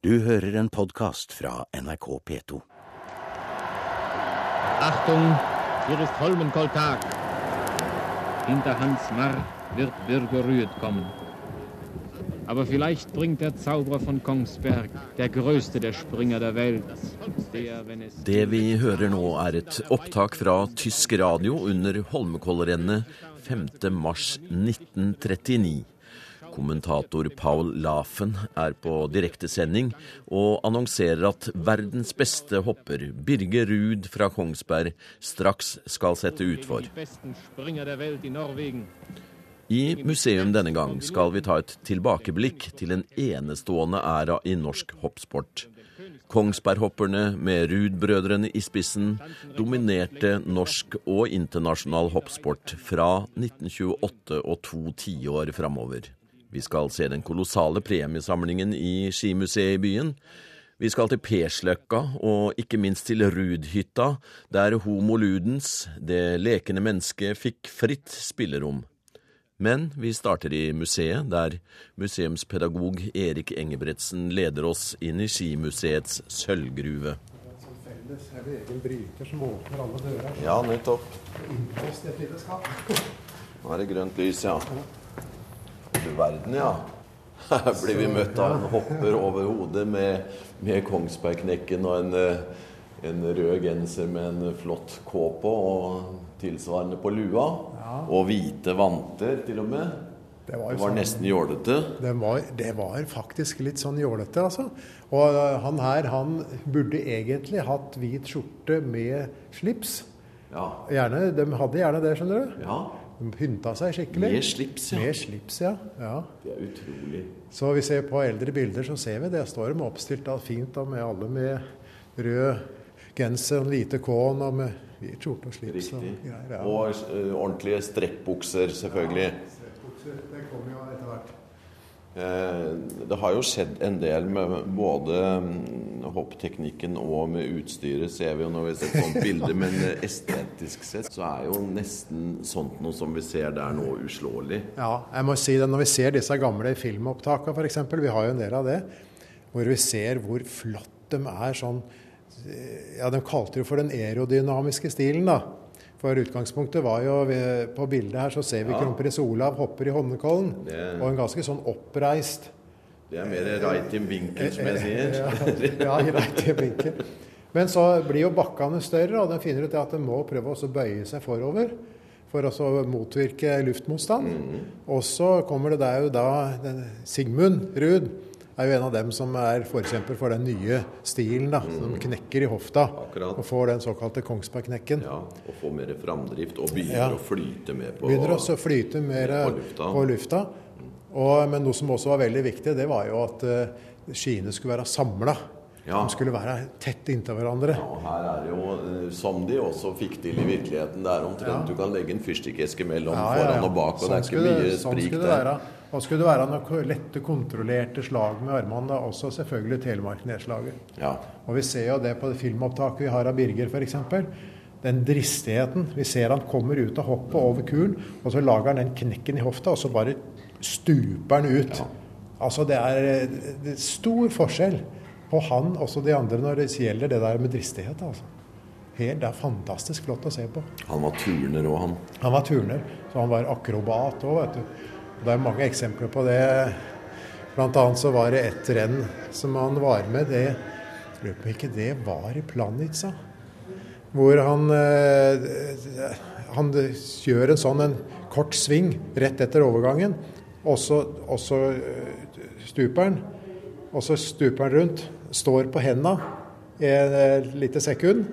Du hører en podkast fra NRK P2. Achtung, hier ist Holmenkolltag. Hinter Hans Marr wird Birger Rüed kommen. Aber vielleicht bringt der Zauberer von Kongsberg, der größte der Springer der Welt, der, wenn es... Det vi hører nå er et opptak fra tysk radio under Holmenkollrennet 5. mars 1939. Kommentator Paul Lafen er på direktesending og annonserer at verdens beste hopper, Birger Ruud fra Kongsberg, straks skal sette utfor. I museum denne gang skal vi ta et tilbakeblikk til en enestående æra i norsk hoppsport. Kongsberghopperne med Ruud-brødrene i spissen dominerte norsk og internasjonal hoppsport fra 1928 og to tiår framover. Vi skal se den kolossale premiesamlingen i skimuseet i byen. Vi skal til Persløkka og ikke minst til Rudhytta, der homo ludens, det lekende mennesket, fikk fritt spillerom. Men vi starter i museet, der museumspedagog Erik Engebretsen leder oss inn i Skimuseets sølvgruve. felles det egen bryter som åpner alle dører. Ja, nettopp. Nå er det grønt lys, ja. Du verden, ja. Her blir vi møtt av en hopper over hodet med, med Kongsbergknekken og en, eh, en rød genser med en flott K på og tilsvarende på lua. Og hvite vanter, til og med. Det var, Det var sånn- nesten jålete. det var, det var faktisk litt sånn jålete, altså. Og uh, han her, han burde egentlig hatt hvit skjorte med slips. Ja. Gjerne, de hadde gjerne det, skjønner du. ja. Pynta seg skikkelig. Med slips, ja. Med slips, ja. ja. Det er utrolig. Så vi ser på eldre bilder, så ser vi det. Står de oppstilt da, fint da, med alle med rød genser og hvite K-en og med hvit skjorte og slips. Riktig. Og greier, ja. Og eh, ordentlige strekkbukser, selvfølgelig. Det kommer jo etter hvert. Eh, Det har jo skjedd en del med både mm, hoppteknikken og med utstyret, ser vi jo når vi ser et bilde. Men eh, estetisk sett så er jo nesten sånt noe som vi ser der nå, uslåelig. Ja, jeg må si det når vi ser disse gamle filmopptakene f.eks., vi har jo en del av det, hvor vi ser hvor flott de er sånn Ja, de kalte det jo for den aerodynamiske stilen, da. For utgangspunktet var jo ved, På bildet her så ser vi kronprins Olav hopper i Holmenkollen. Det- Og en ganske sånn oppreist Det er mer right in vinkel, som jeg sier. Ja, ja right i vinkel. Men så blir jo bakkene større, og de finner ut at de må prøve å bøye seg forover. For å motvirke luftmotstand. Og så kommer det der jo da Sigmund Ruud er jo en av dem som er forkjemper for den nye stilen. da, Som knekker i hofta Akkurat. og får den såkalte Kongsberg-knekken. Ja, og få mer framdrift, og begynner Ja. å flyte mer på Begynner også å flyte mer på lufta. på lufta. Og, men noe som også var veldig viktig, det var jo at uh, skiene skulle være samla. Ja. De skulle være tett inntil hverandre. Ja, og her er det jo, eh, som de også fikk til i virkeligheten, det er omtrent du kan legge en fyrstikkeske mellom Ja, ja, ja. foran og bak, og Sånn det er ikke skulle mye sånn sprik det der. være. Og skulle det være noen lette, kontrollerte slag med armene, da, også selvfølgelig Telemark-nedslaget. Ja. Og vi ser jo det på det filmopptaket vi har av Birger f.eks. Den dristigheten. Vi ser han kommer ut av hoppet over kulen, og så lager han den knekken i hofta, og så bare stuper han ut. Altså det er, det er stor forskjell på han og de andre når det gjelder det der med dristighet. altså. Helt, det er fantastisk flott å se på. Han var turner òg, han. Han var turner, så han var akrobat òg, vet du. Og det er mange eksempler på det. Blant annet så var det ett renn som han var med. Det lurer på om ikke det var i Planica. Hvor han, eh, han gjør en sånn en kort sving rett etter overgangen, og så, og så eh, stuper han. Og så stuper han rundt, står på henda i et eh, lite sekund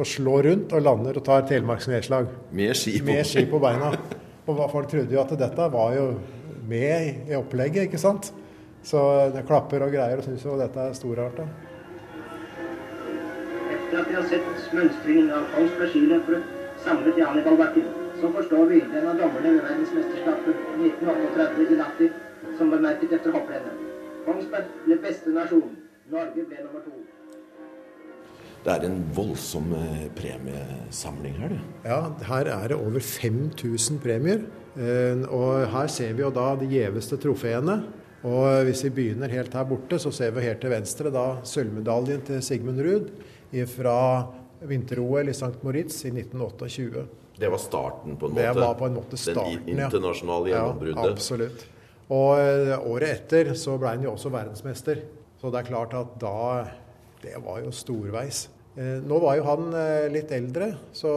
og slår rundt og lander og tar telemarksnedslag Med ski på. med ski på beina. Og folk trodde jo at dette var jo med i- opplegget, ikke sant. Så det klapper og greier og syns jo dette er storarta. Etter at vi har sett mønstringen av Kongsberg skiløpere samlet i Annibalbakken, så forstår vi den av dommerne ved verdensmesterskapet 1938 i Lahti som bemerket etter hopprennet. Kongsberg ble beste nasjon. Norge ble nummer to. Det er en voldsom eh, premiesamling her, det. Ja, her er det over 5000 premier. Eh, Og her ser vi jo da de gjeveste trofeene. Og hvis vi begynner helt her borte, så ser vi helt til venstre da sølvmedaljen til Sigmund Ruud fra vinter-OL i St. Moritz i 1928. Det var starten, på en måte? Det var på en måte starten, Den internasjonale gjennombruddet? Ja, absolutt. Og eh, året etter så ble han jo også verdensmester. Så det er klart at da Det var jo storveis. Eh, nå var jo han eh, litt eldre, så,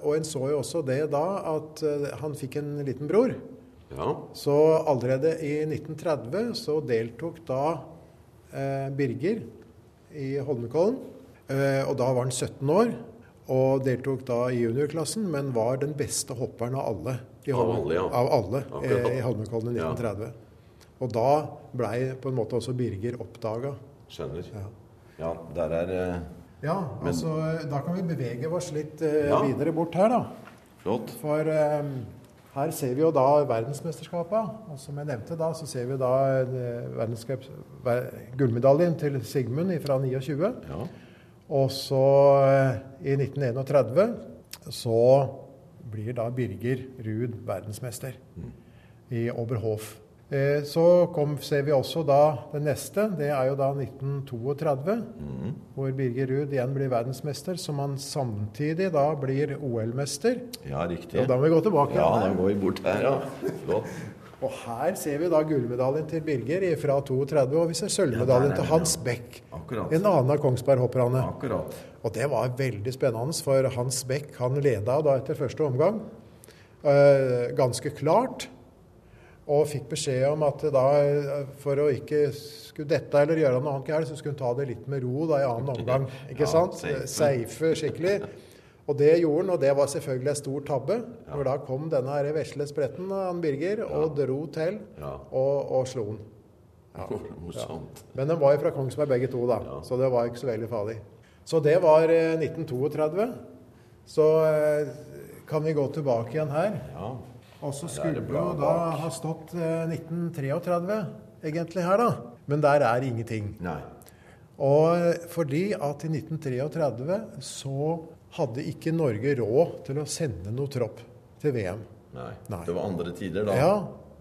og en så jo også det da at han fikk en liten bror. Ja. Så allerede i 1930 så deltok da eh, Birger i Holmenkollen. Eh, og da var han 17 år og deltok da i juniorklassen, men var den beste hopperen av alle i, Holmen, ja. av alle, eh, i Holmenkollen i 1930. Ja. Og da blei på en måte også Birger oppdaga. Skjønner. Ja. Ja, der er eh, Ja, men, altså da kan vi bevege oss litt eh, ja. videre bort her, da. Flott. For um, her ser vi jo da verdensmesterskapet. Og som jeg nevnte da, så ser vi da gullmedaljen til Sigmund fra 29. Ja. Og så i 1931 så blir da Birger Ruud verdensmester mm. i Oberhof. Eh, så kom, ser vi også da det neste. Det er jo da 1932, mm. hvor Birger Ruud igjen blir verdensmester, som han samtidig da blir OL-mester. Ja, riktig. Og da må vi gå tilbake. Ja, da går vi bort her, ja. Flott. Og her ser vi da gullmedaljen til Birger fra 32, og vi ser sølvmedaljen ja, til Hans Beck. Akkurat. En annen av Kongsberg-hopperne. Og det var veldig spennende, for Hans Beck han leda da etter første omgang. Uh, ganske klart. Og fikk beskjed om at da, for å ikke skulle dette eller gjøre noe annet gærent, så skulle hun ta det litt med ro da i annen omgang. Ikke ja, sant? Safe skikkelig. Og det gjorde han, og det var selvfølgelig en stor tabbe. Ja. For da kom denne her vesle spretten, han Birger, ja. og dro til ja. og, og slo han. Ja. Men de var jo fra Kongsberg begge to, da, så det var ikke så veldig farlig. Så det var eh, 1932. Så eh, kan vi gå tilbake igjen her. Og så skulle det jo da ha stått eh, 1933 egentlig her, da. Men der er ingenting. Nei. Og eh, fordi at i 1933 så hadde ikke Norge råd til å sende noe tropp til VM. Nei. Nei. Det var andre tider da? Ja,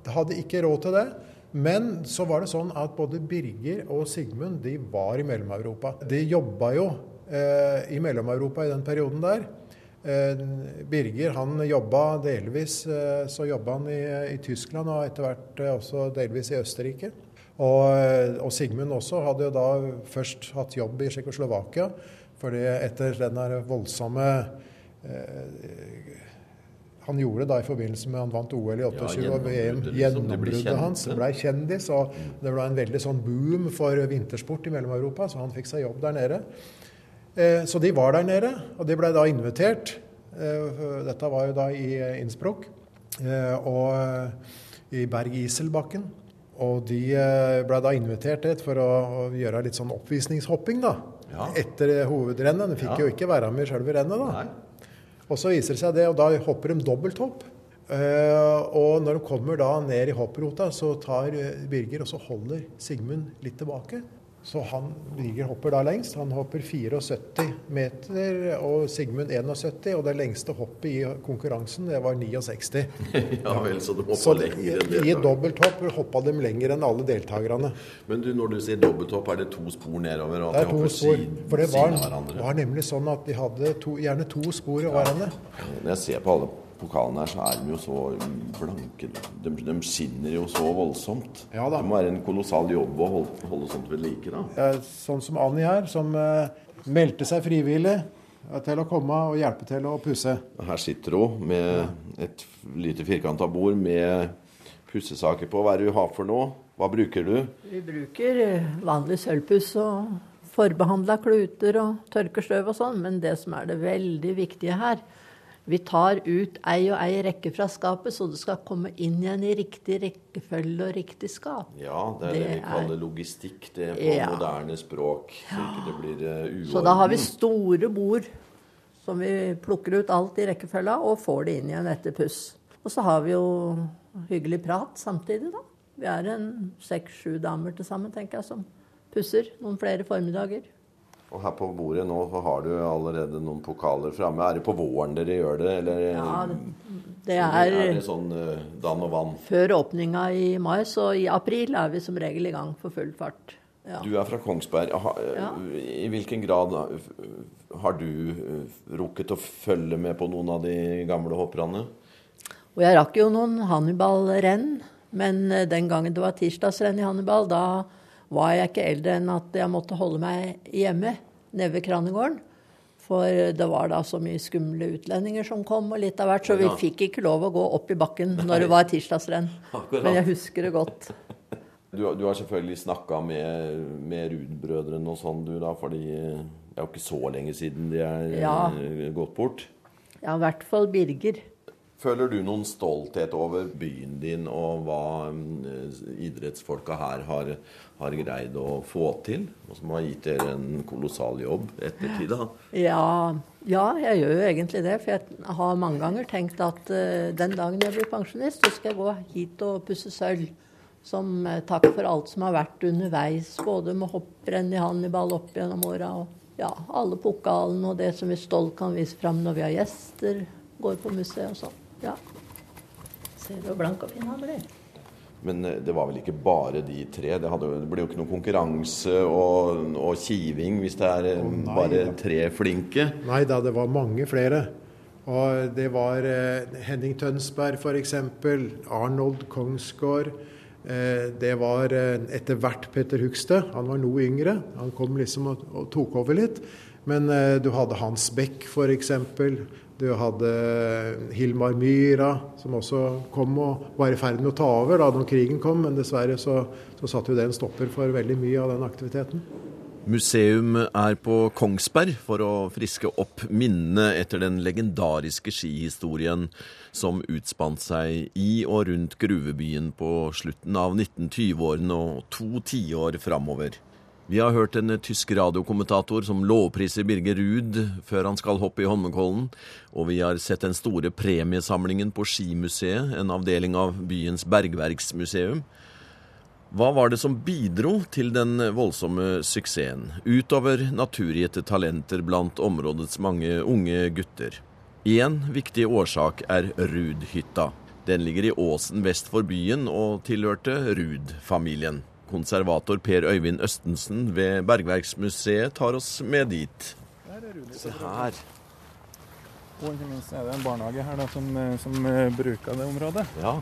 det hadde ikke råd til det. Men så var det sånn at både Birger og Sigmund de var i Mellom-Europa. De jobba jo eh, i Mellom-Europa i den perioden der. Eh, Birger han jobba delvis eh, så jobba han i, i, Tyskland og etter hvert eh, også delvis i Østerrike. Og, og Sigmund også hadde jo da først hatt jobb i Tsjekkoslovakia fordi etter den voldsomme eh, han gjorde da i forbindelse med han vant OL i 28 og VM. Gjennombruddet liksom, hans ble kjendis. og Det ble en veldig sånn boom for vintersport i Mellom-Europa, så han fikk seg jobb der nede. Eh, så de var der nede, og de ble da invitert. Eh, dette var jo da i Innsbruck eh, og eh, i Berg-Iselbakken. Og de ble da invitert dit for å, gjøre litt sånn oppvisningshopping, da ja. etter hovedrennet. De fikk ja. jo ikke være med i selve rennet, da. Nei. Og så viser det seg det, og da hopper de dobbelthopp. Og når de kommer da ned i hopprota, så tar Birger og så holder Sigmund litt tilbake. Så han, Birger hopper da lengst. Han hopper 74 meter og Sigmund 71. Og det lengste hoppet i konkurransen, det var 69. ja vel, så du hoppa lenger enn det? I dobbelthopp hoppa de lenger enn alle deltakerne. Men du, når du sier dobbelthopp, er det to spor nedover? Det er to spor. For det var, var, nemlig sånn at de hadde to, gjerne to spor i hverandre. Når jeg ser på alle pokalene her, så er de jo så blanke. De, de skinner jo så voldsomt. Ja, det må være en kolossal jobb å holde, holde sånt ved like. da. Ja, sånn som Annie her, som uh, meldte seg frivillig til å komme og hjelpe til å pusse. Her sitter hun med et lite firkanta bord med pussesaker på. Hva er det du har for noe? Hva bruker du? Vi bruker eh, vanlig sølvpuss og forbehandla kluter og tørkestøv og sånn. Men det som er det veldig viktige her, vi tar ut ei og ei rekke fra skapet, så det skal komme inn igjen i riktig rekkefølge og riktig skap. Ja, det er det, det vi kaller logistikk det er på ja. moderne språk. Så ja. ikke det blir uh, uorden. Så da har vi store bord som vi plukker ut alt i rekkefølga og får det inn igjen etter puss. Og så har vi jo hyggelig prat samtidig, da. Vi er en seks-sju damer til sammen, tenker jeg, som pusser noen flere formiddager. Og her på bordet nå har du allerede noen pokaler framme. Er det på våren dere gjør det, eller Ja, det er er det sånn uh, dann og vann? før åpninga i mai, så i april er vi som regel i gang for full fart. Ja. Du er fra Kongsberg. Ha, Ja. I hvilken grad har du eh, rukket å følge med på noen av de gamle hopperne? Og jeg rakk jo noen Hannibal-renn, men eh, den gangen det var tirsdagsrenn i Hannibal, da var jeg ikke eldre enn at jeg måtte holde meg hjemme nede ved Kranegården. For det var da så mye skumle utlendinger som kom, og litt av hvert, så vi fikk ikke lov å gå opp i bakken når det var tirsdagsrenn. Men jeg husker det godt. Du, du har selvfølgelig snakka med, med Ruud-brødrene og sånn, du da, fordi det er jo ikke så lenge siden de er Ja. eh, gått bort. Ja, i hvert fall Birger. Føler du noen stolthet over byen din og hva mm, idrettsfolka her har, har greid å få til? Og som har gitt dere en kolossal jobb ettertid, da? Ja, ja, jeg gjør jo egentlig det. For jeg har mange ganger tenkt at uh, den dagen jeg blir pensjonist, så skal jeg gå hit og pusse sølv. Som uh, takk for alt som har vært underveis, både med hopprenn i Hannibal opp gjennom åra og ja, alle pokalene og det som vi stolt kan vise fram når vi har gjester, går på museet og sånn. Ja. Ser du hvor blank og fin han blir? Men eh, det var vel ikke bare de tre? Det, hadde, det blir jo ikke noe konkurranse og, og kiving hvis det er oh, nei bare da. tre flinke? Nei da, det var mange flere. Og det var eh, Henning Tønsberg f.eks. Arnold Kongsgård. Eh, det var eh, etter hvert Petter Hugstad. Han var noe yngre. Han kom liksom og, og tok over litt. Men eh, du hadde Hans Beck f.eks. Du hadde Hilmar Myhra, som også kom og var i ferd med å ta over da krigen kom. Men dessverre så, så satte jo det en stopper for veldig mye av den aktiviteten. Museum er på Kongsberg for å friske opp minnene etter den legendariske skihistorien som utspant seg i og rundt gruvebyen på slutten av 1920-årene og to tiår framover. Vi har hørt en tysk radiokommentator som lovpriser Birger Ruud før han skal hoppe i Holmenkollen, og vi har sett den store premiesamlingen på Skimuseet, en avdeling av byens bergverksmuseum. Hva var det som bidro til den voldsomme suksessen, utover naturgitte talenter blant områdets mange unge gutter? Én viktig årsak er Ruud-hytta. Den ligger i åsen vest for byen og tilhørte Ruud-familien. Konservator Per Øyvind Østensen ved Bergverksmuseet tar oss med dit. Se her. Og ikke minst er det en barnehage her da, som, eh, som eh, bruker det området. Ja,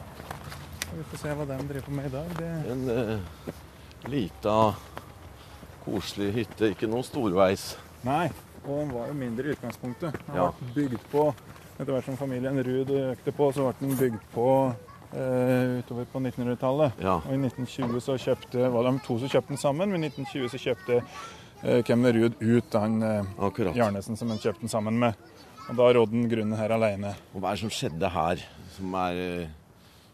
Vi får se hva de driver med i dag. Det, en eh, lita, koselig hytte. Ikke noe storveis. nei, og den var jo mindre i utgangspunktet. Den Ja. ble bygd på etter hvert som familien Ruud økte på, så ble den bygd på utover på 1900-tallet. Ja. Og i 1920 så kjøpte, var det to som kjøpte den sammen, men i 1920 så kjøpte eh, Kemner ut han eh. Jarnesen som han kjøpte den sammen med. Og da rådde den grunnen her alene. Og hva er det som skjedde her, som er eh,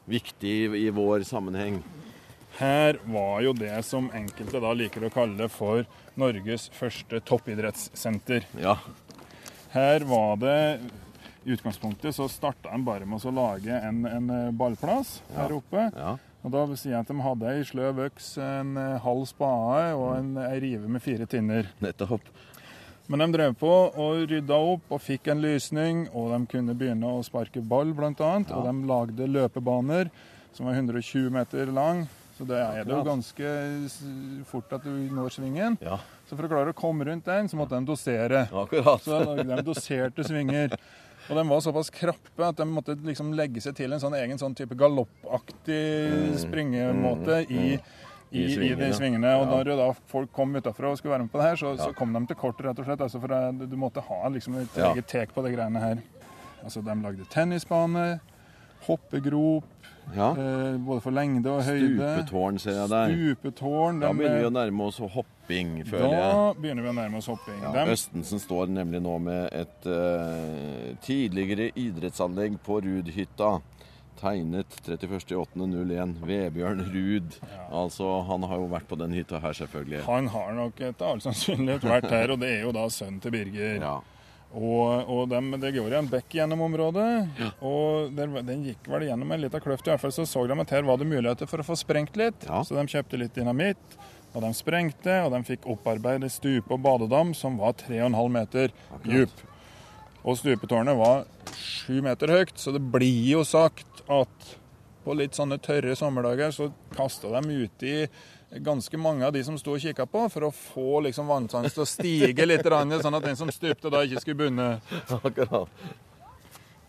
viktig i, i vår sammenheng? Her var jo det som enkelte da liker å kalle for Norges første toppidrettssenter. Ja, Her var det I utgangspunktet så starta de bare med å lage en, en ballplass ballplass her oppe. ja. Og Da vil si at de hadde ei sløv øks, en eh, halv spade og en, ei rive med fire tinner. nettopp. Men de drev på og rydda opp og fikk en lysning, og de kunne begynne å sparke ball bl.a. Og de lagde løpebaner som var 120 meter lang. Så det er det jo ganske fort at du når svingen. Ja, Så for å klare å komme rundt den, så måtte de dosere. akkurat. Så lagde de doserte svinger. Og de var såpass krappe at de måtte liksom legge seg til en sånn egen sånn type galoppaktig springemåte i, i, I i, svingene. de svingene. Og når da folk kom utafra og skulle være med på det her, så, så kom de til kort, rett og slett. Altså for du måtte ha liksom et Ja. eget tek på de greiene her. Altså, de lagde tennisbane, hoppegrop, Ja. eh, både for lengde og høyde. Stupetårn ser jeg der. Stupetårn. Da begynner vi å nærme oss hopping, føler jeg. da begynner vi å nærme oss hopping. Ja, Østensen står nemlig nå med et eh, tidligere idrettsanlegg på Rudhytta. Tegnet 31.8.01. Vebjørn Ruud. Altså, han har jo vært på den hytta her, selvfølgelig. Han har nok etter all sannsynlighet vært her, og det er jo da sønnen til Birger. Ja. Og, og de, det går en bekk gjennom området, og der, den gikk vel gjennom en liten kløft. I hvert fall så så de at her var det muligheter for å få sprengt litt, Ja. så de kjøpte litt dynamitt. Og de sprengte, og de fikk opparbeidet stupe og badedam som var 3,5 meter dyp. Og stupetårnet var 7 meter høyt, så det blir jo sagt at på litt sånne tørre sommerdager så kasta de uti ganske mange av de som sto og kikka på, for å få liksom vannstanden til å stige litt, sånn at den som stupte da ikke skulle bunne. Akkurat.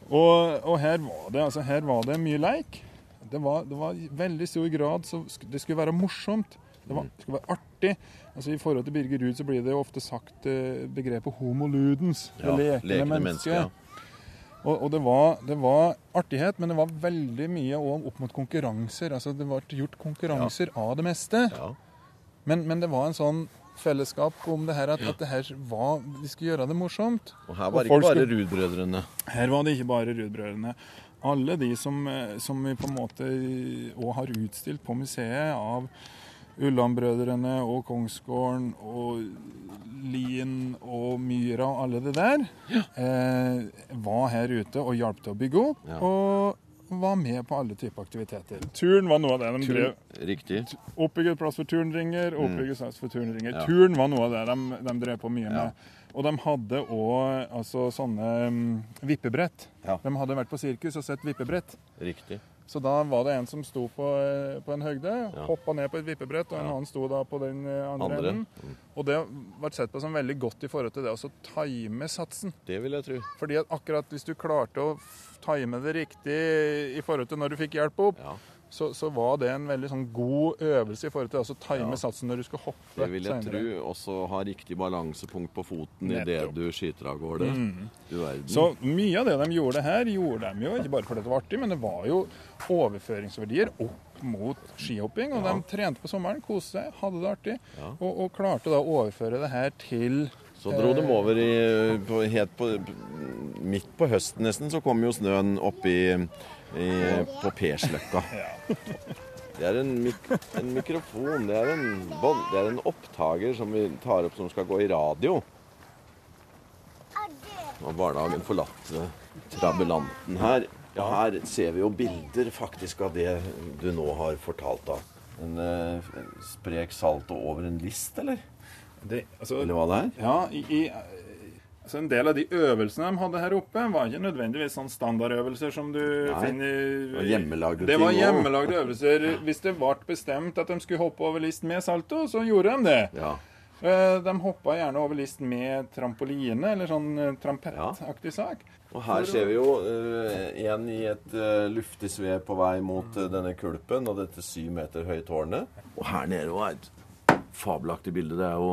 Og, og her, var det, altså, her var det mye leik. Det var, det var veldig stor grad så det skulle være morsomt. Det, var, det skulle være artig. Altså I forhold til Birger Ruud så blir det jo ofte sagt eh, begrepet 'homo ludens'. Ja, lekende mennesket. menneske, ja. Og, og det, var, det var artighet, men det var veldig mye opp mot konkurranser. Altså Det ble gjort konkurranser av det meste. Ja. Men, men det var en sånn fellesskap om det her at, at det her var, de skulle gjøre det morsomt. Og her var det ikke bare Ruud-brødrene. Her var det ikke bare Ruud-brødrene. Alle de som, eh, som vi på en måte òg har utstilt på museet, av Ulland-brødrene og Kongsgården og Lien og Myra og alle det der, eh, var her ute og hjalp til å bygge opp. Ja. Og var med på alle typer aktiviteter. Turn var noe av det de drev Riktig. Oppbygget plass for turnringer, oppbygget plass for turnringer. Ja. Turn var noe av det de, de drev på mye Ja. med. Og de hadde òg altså, sånne um, vippebrett. Ja. De hadde vært på sirkus og sett vippebrett. Riktig. Så da var det en som sto på, eh, på en høgde, Ja. hoppa ned på et vippebrett, og en Ja. annen sto da på den eh, andre, Andre. enden. Og det ble sett på som veldig godt i forhold til det å time satsen. Det vil jeg tro. Fordi at akkurat hvis du klarte å time det riktig i forhold til når du fikk hjelp opp, Ja. Så, så var det en veldig sånn god øvelse i forhold til å time Ja. satsen når du skal hoppe. Det vil jeg senere. tro. Også ha riktig balansepunkt på foten idet du skyter av gårde. Mm. Du verden. Så mye av det de gjorde her, gjorde de jo ikke bare fordi det var artig, men det var jo overføringsverdier opp mot skihopping. Og Ja. de trente på sommeren, koste seg, hadde det artig, Ja. og, og klarte da å overføre det her til Så dro de eh, over i, på, helt på, midt på høsten nesten, så kom jo snøen opp i, på Persløkka. Det er en, mik en mikrofon, det er en, bon, det er en opptaker som vi tar opp som skal gå i radio. Og barnehagen forlatte trabulanten her. Ja, her ser vi jo bilder faktisk av det du nå har fortalt da. En eh, sprek salto over en list, eller? det, altså, Eller hva det er? Ja, i, i, altså en del av de øvelsene de hadde her oppe, var ikke nødvendigvis sånn standardøvelser som du Nei, finner hjemmelagde Det var hjemmelagde også. øvelser. Hvis det ble bestemt at de skulle hoppe over list med salto, så gjorde de det. Ja. Eh, De hoppa gjerne over list med trampoline, eller sånn eh, trampettaktig sak. Og her ser vi jo uh, en i et uh, luftig svev på vei mot uh, denne kulpen og dette syv meter høye tårnet. Og her nede er et fabelaktig bilde. Det er jo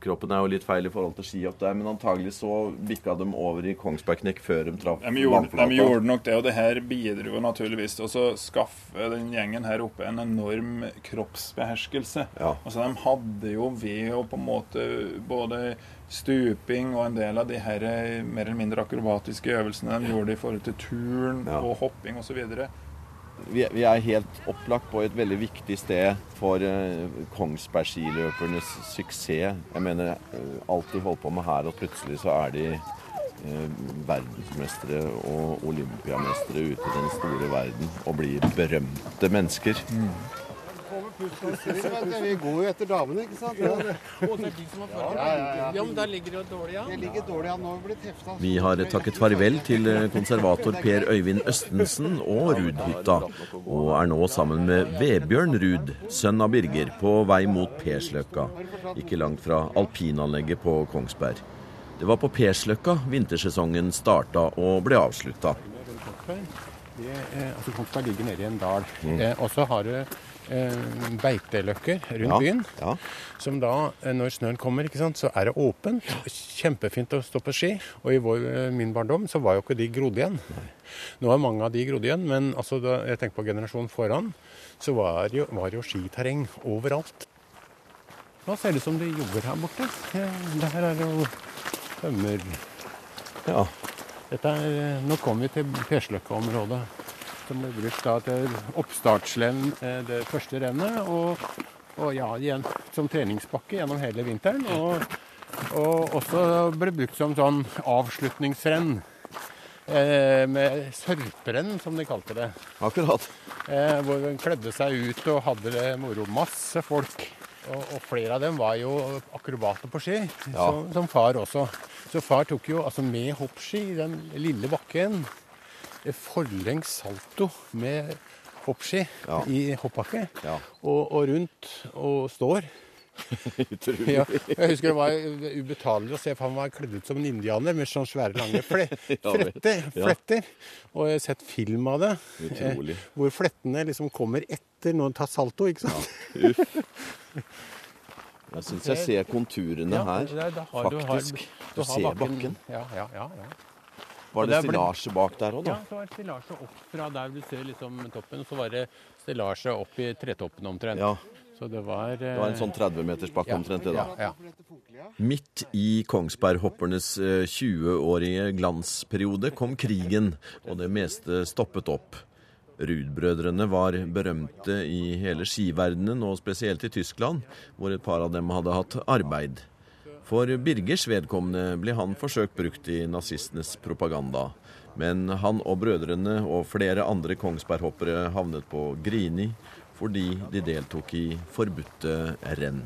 Kroppen er jo litt feil i forhold til skihopp der, men antagelig så bikka de over i Kongsbergknekk før de traff De gjorde, vannflata. de gjorde nok det, og det her bidro naturligvis til å skaffe den gjengen her oppe en enorm kroppsbeherskelse. Ja. Altså De hadde jo ved å på en måte både stuping og en del av de her eh, mer eller mindre akrobatiske øvelsene de gjorde i forhold til turn Ja. og hopping osv. Vi, er helt opplagt på et veldig viktig sted for eh, Kongsberg-skiløpernes suksess. Jeg mener, eh, alt de holder på med her, og plutselig så er de eh, verdensmestere og olympiamestere ute i den store verden og blir berømte mennesker. Vi går jo etter damene, ikke sant? Ja, det, Og det er de som har farget. Ja, men der ligger det jo dårlig an. Det ligger dårlig an nå. Vi blitt hefta. Vi har takket farvel til eh, konservator Per Øyvind Østensen og Rudhytta, og er nå sammen med Vebjørn Ruud, sønn av Birger, på vei mot Persløkka, ikke langt fra alpinanlegget på Kongsberg. Det var på Persløkka vintersesongen starta og ble avslutta. Det, altså Kongsberg ligger nede i en dal. Eh, og så har du beiteløkker rundt Ja, byen. ja. Som da, eh, når snøen kommer, ikke sant, så er det åpent. Kjempefint å stå på ski. Og i vår, eh, min barndom så var jo ikke de grodd igjen. Nå er mange av de grodd igjen, men altså da jeg tenker på generasjonen foran, så var jo, var jo skiterreng overalt. Nå ser det ut som de jobber her borte. Eh, Det her er jo tømmer... Ja. Dette er, nå kommer vi til Persløkka-området, som ble brukt da til oppstartsrenn, eh, det første rennet, og, og ja, igjen som treningsbakke gjennom hele vinteren. Og, og også ble brukt som sånn avslutningsrenn. Eh, med sørperenn, som de kalte det. Akkurat. Eh, hvor de kledde seg ut og hadde det moro. Masse folk. Og, og flere av dem var jo akrobater på ski, Ja. som, som far også. Så far tok jo altså med hoppski i den lille bakken forlengs salto med hoppski Ja. i hoppbakke. Ja. Og, og rundt og står. Utrolig. Ja, jeg husker det var ubetalelig å se, for han var kledd ut som en indianer med sånne svære, lange fle Ja fletter. Fletter. Og jeg har sett film av det, Utrolig. eh, hvor flettene liksom kommer etter når han tar salto. ikke sant? Ja. Uff. Jeg syns jeg ser konturene her, har- du har- faktisk. du Du ser bakken. ja, ja, ja. Var det det ble- stillasje bak der òg, Ja, da? så var det stillasje opp fra der du ser liksom toppen, så var det stillasje opp i tretoppen omtrent. Ja. Så det var Det var en sånn 30 meters bakke Ja, omtrent, det da. Ja, ja. Midt i Kongsberghoppernes eh, 20-årige glansperiode kom krigen, og det meste stoppet opp. Ruud-brødrene var berømte i hele skiverdenen, og spesielt i Tyskland, hvor et par av dem hadde hatt arbeid. For Birgers vedkommende ble han forsøkt brukt i nazistenes propaganda. Men han og brødrene og flere andre Kongsberghoppere havnet på Grini fordi de deltok i forbudte renn.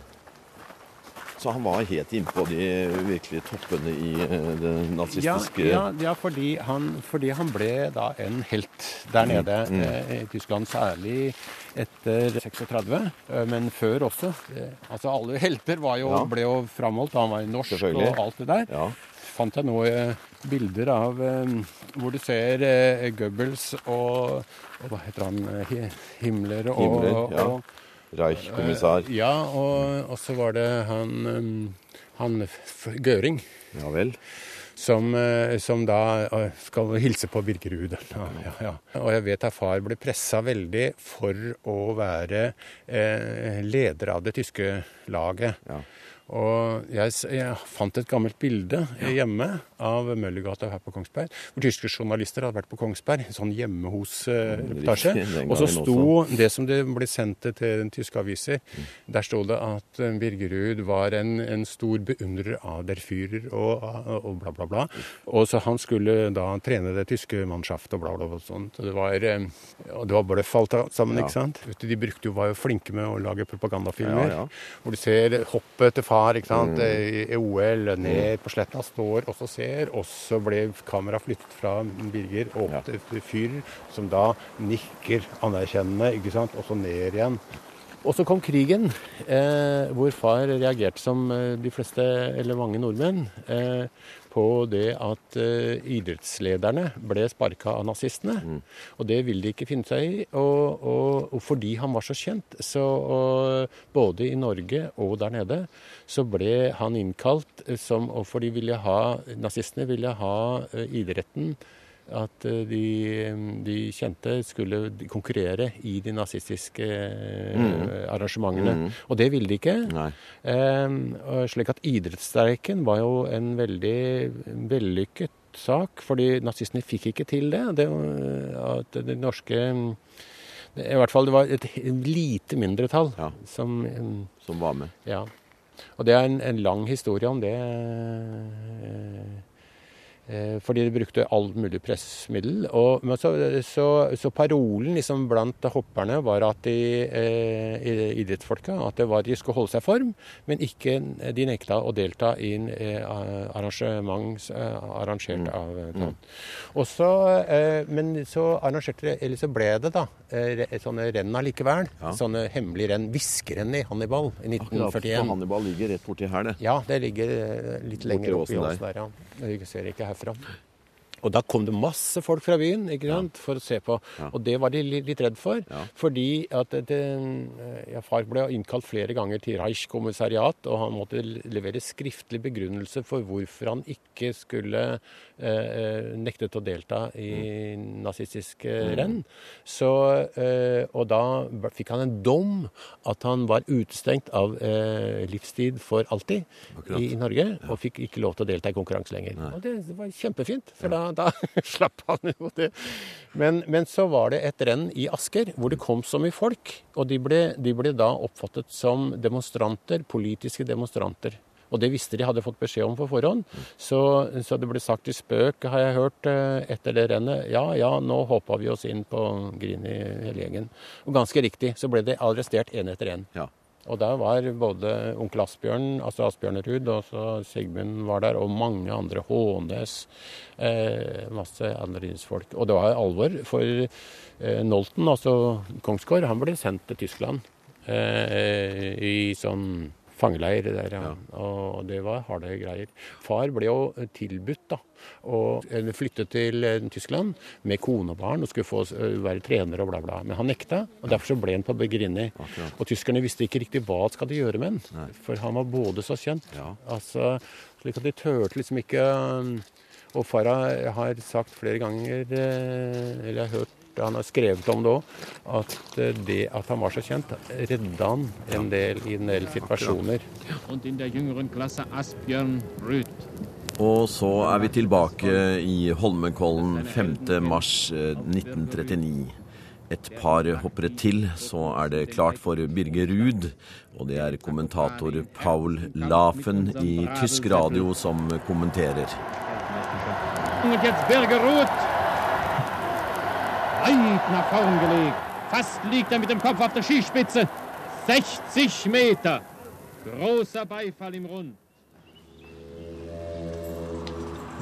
Så han var helt innpå de virkelige toppene i eh, det nazistiske ja, ja fordi, han, fordi han ble da en helt der nede Mm. eh, i Tyskland, særlig etter 36, eh, men før også. Eh, altså Alle helter var jo, Ja. ble jo framholdt, han var norsk og alt det der. Ja. Fant jeg nå bilder av hvor du ser Goebbels og, og hva heter han, Himmler og, Himmler, ja. og Reich-kommissar. eh, Ja, og, og så var det han, eh, han Gøring. Ja vel. Som, eh, som da eh, skal hilse på Birkerud. Ja, ja, ja. Og jeg vet at far ble pressa veldig for å være eh, leder av det tyske laget. Og jeg, jeg fant et gammelt bilde hjemme av Møllergata her på Kongsberg, hvor tyske journalister hadde vært på Kongsberg. En sånn hjemme hos-reportasje. Riktig, og så sto sto det som det ble sendt til den tyske aviser. Mm. Der sto det at eh, Birgerud var en, en stor beundrer av der Führer og, og bla, bla, bla. Og så han skulle da trene det tyske mannskaftet og bla, bla, bla. Sånt. Og det var, eh, og det var bare falt sammen, Ja. ikke sant? De brukte jo, var jo flinke med å lage propagandafilmer. Ja, ja. Hvor du ser hoppet til far ikke sant? Mm. i OL, ned på sletta, står og så ser, og så ble kameraet flyttet fra Birger opp Ja. til til Fyr, som da nikker anerkjennende, ikke sant, og så ned igjen. Og så kom krigen, eh, hvor far reagerte som eh, de fleste, eller mange nordmenn, eh, på det at eh, idrettslederne ble sparka av nazistene. Og det ville de ikke finne seg i. Og, og, og fordi han var så kjent, så og, både i Norge og der nede, så ble han innkalt som Og fordi ville ha Nazistene ville ha eh, idretten at eh, de, de kjente skulle konkurrere i de nazistiske mm. arrangementene. Og det ville de ikke. Eh, slik at idrettsstreiken var jo en veldig vellykket sak, fordi nazistene fikk ikke til det. det var at det norske I hvert fall det var et lite mindretall Ja. som eh, Som var med. Ja. Og det er en, en lang historie om det. Eh, Fordi de brukte all mulig pressmiddel. Og, men så, så, så parolen liksom blant hopperne var at de eh, idrettsfolka at det var de skulle holde seg i form, men ikke de nekta å delta i eh, arrangement eh, arrangert av eh. Og så, eh, men så arrangerte det, eller så ble det da eh, sånne renn allikevel. Ja. Sånne hemmelige renn. Hviskerenn i Hannibal i Akkurat, 1941. for Hannibal ligger rett borti her, det. Ja, det ligger litt Borti lenger opp i åsen åsen der, ja. Jeg ser ikke herfra. Og da kom det masse folk fra byen ikke sant, for å se på. Ja. Og det var de li- litt redd for. Ja. Fordi at det, ja, far ble innkalt flere ganger til Reich-kommissariat, og han måtte levere skriftlig begrunnelse for hvorfor han ikke skulle eh, nektet å delta i nazistiske Mm. renn. Så, eh, og da fikk han en dom at han var utestengt av eh, livstid for alltid i, i Norge, og fikk ikke lov til å delta i konkurranse lenger. Nei. Og det, det var kjempefint, for da, da slapp han jo det. Men, men så var det et renn i Asker hvor det kom så mye folk, og de ble, de ble da oppfattet som demonstranter, politiske demonstranter. Og det visste de hadde fått beskjed om på forhånd. Så, så det ble sagt i spøk, har jeg hørt, eh, etter det rennet. Ja ja, nå håpa vi oss inn på Grini hele gjengen. Og ganske riktig så ble det arrestert én etter én. Og der var både onkel Asbjørn, altså Asbjørn Ruud, og så Sigmund var der, og mange andre. Hånes. Eh, masse andredienstfolk. Og det var alvor, for eh, Nolten, altså Kongsgård, han ble sendt til Tyskland eh, i sånn fangeleir der, ja. Og det var harde greier. Far ble jo tilbudt da, å flytte til eh, Tyskland med kone og barn og skulle få eh, være trener og bla, bla. Men han nekta, og derfor så ble han på Begrini. Og tyskerne visste ikke riktig hva de skulle gjøre med han, for han var både så kjent. Altså, slik at de turte liksom ikke um, Og far har sagt flere ganger, eh, eller jeg har hørt han har skrevet om det òg, at eh, det at han var så kjent, redda han en del i en del situasjoner. Og så er vi tilbake i Holmenkollen 5. mars eh, 1939. Et par hoppere til, så er det klart for Birger Ruud. Og det er kommentator Paul Lafen i tysk radio som kommenterer. Birger. Weit nach vorn gelegt. Fast liegt er mit dem Kopf auf der Skispitze. 60 Meter. Großer Beifall im Rund.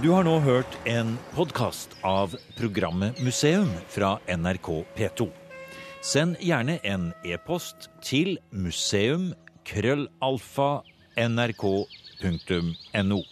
Du har nå hørt en podkast av programmet Museum fra NRK P2. Send gjerne en e-post til museum krøllalfa nrk.no.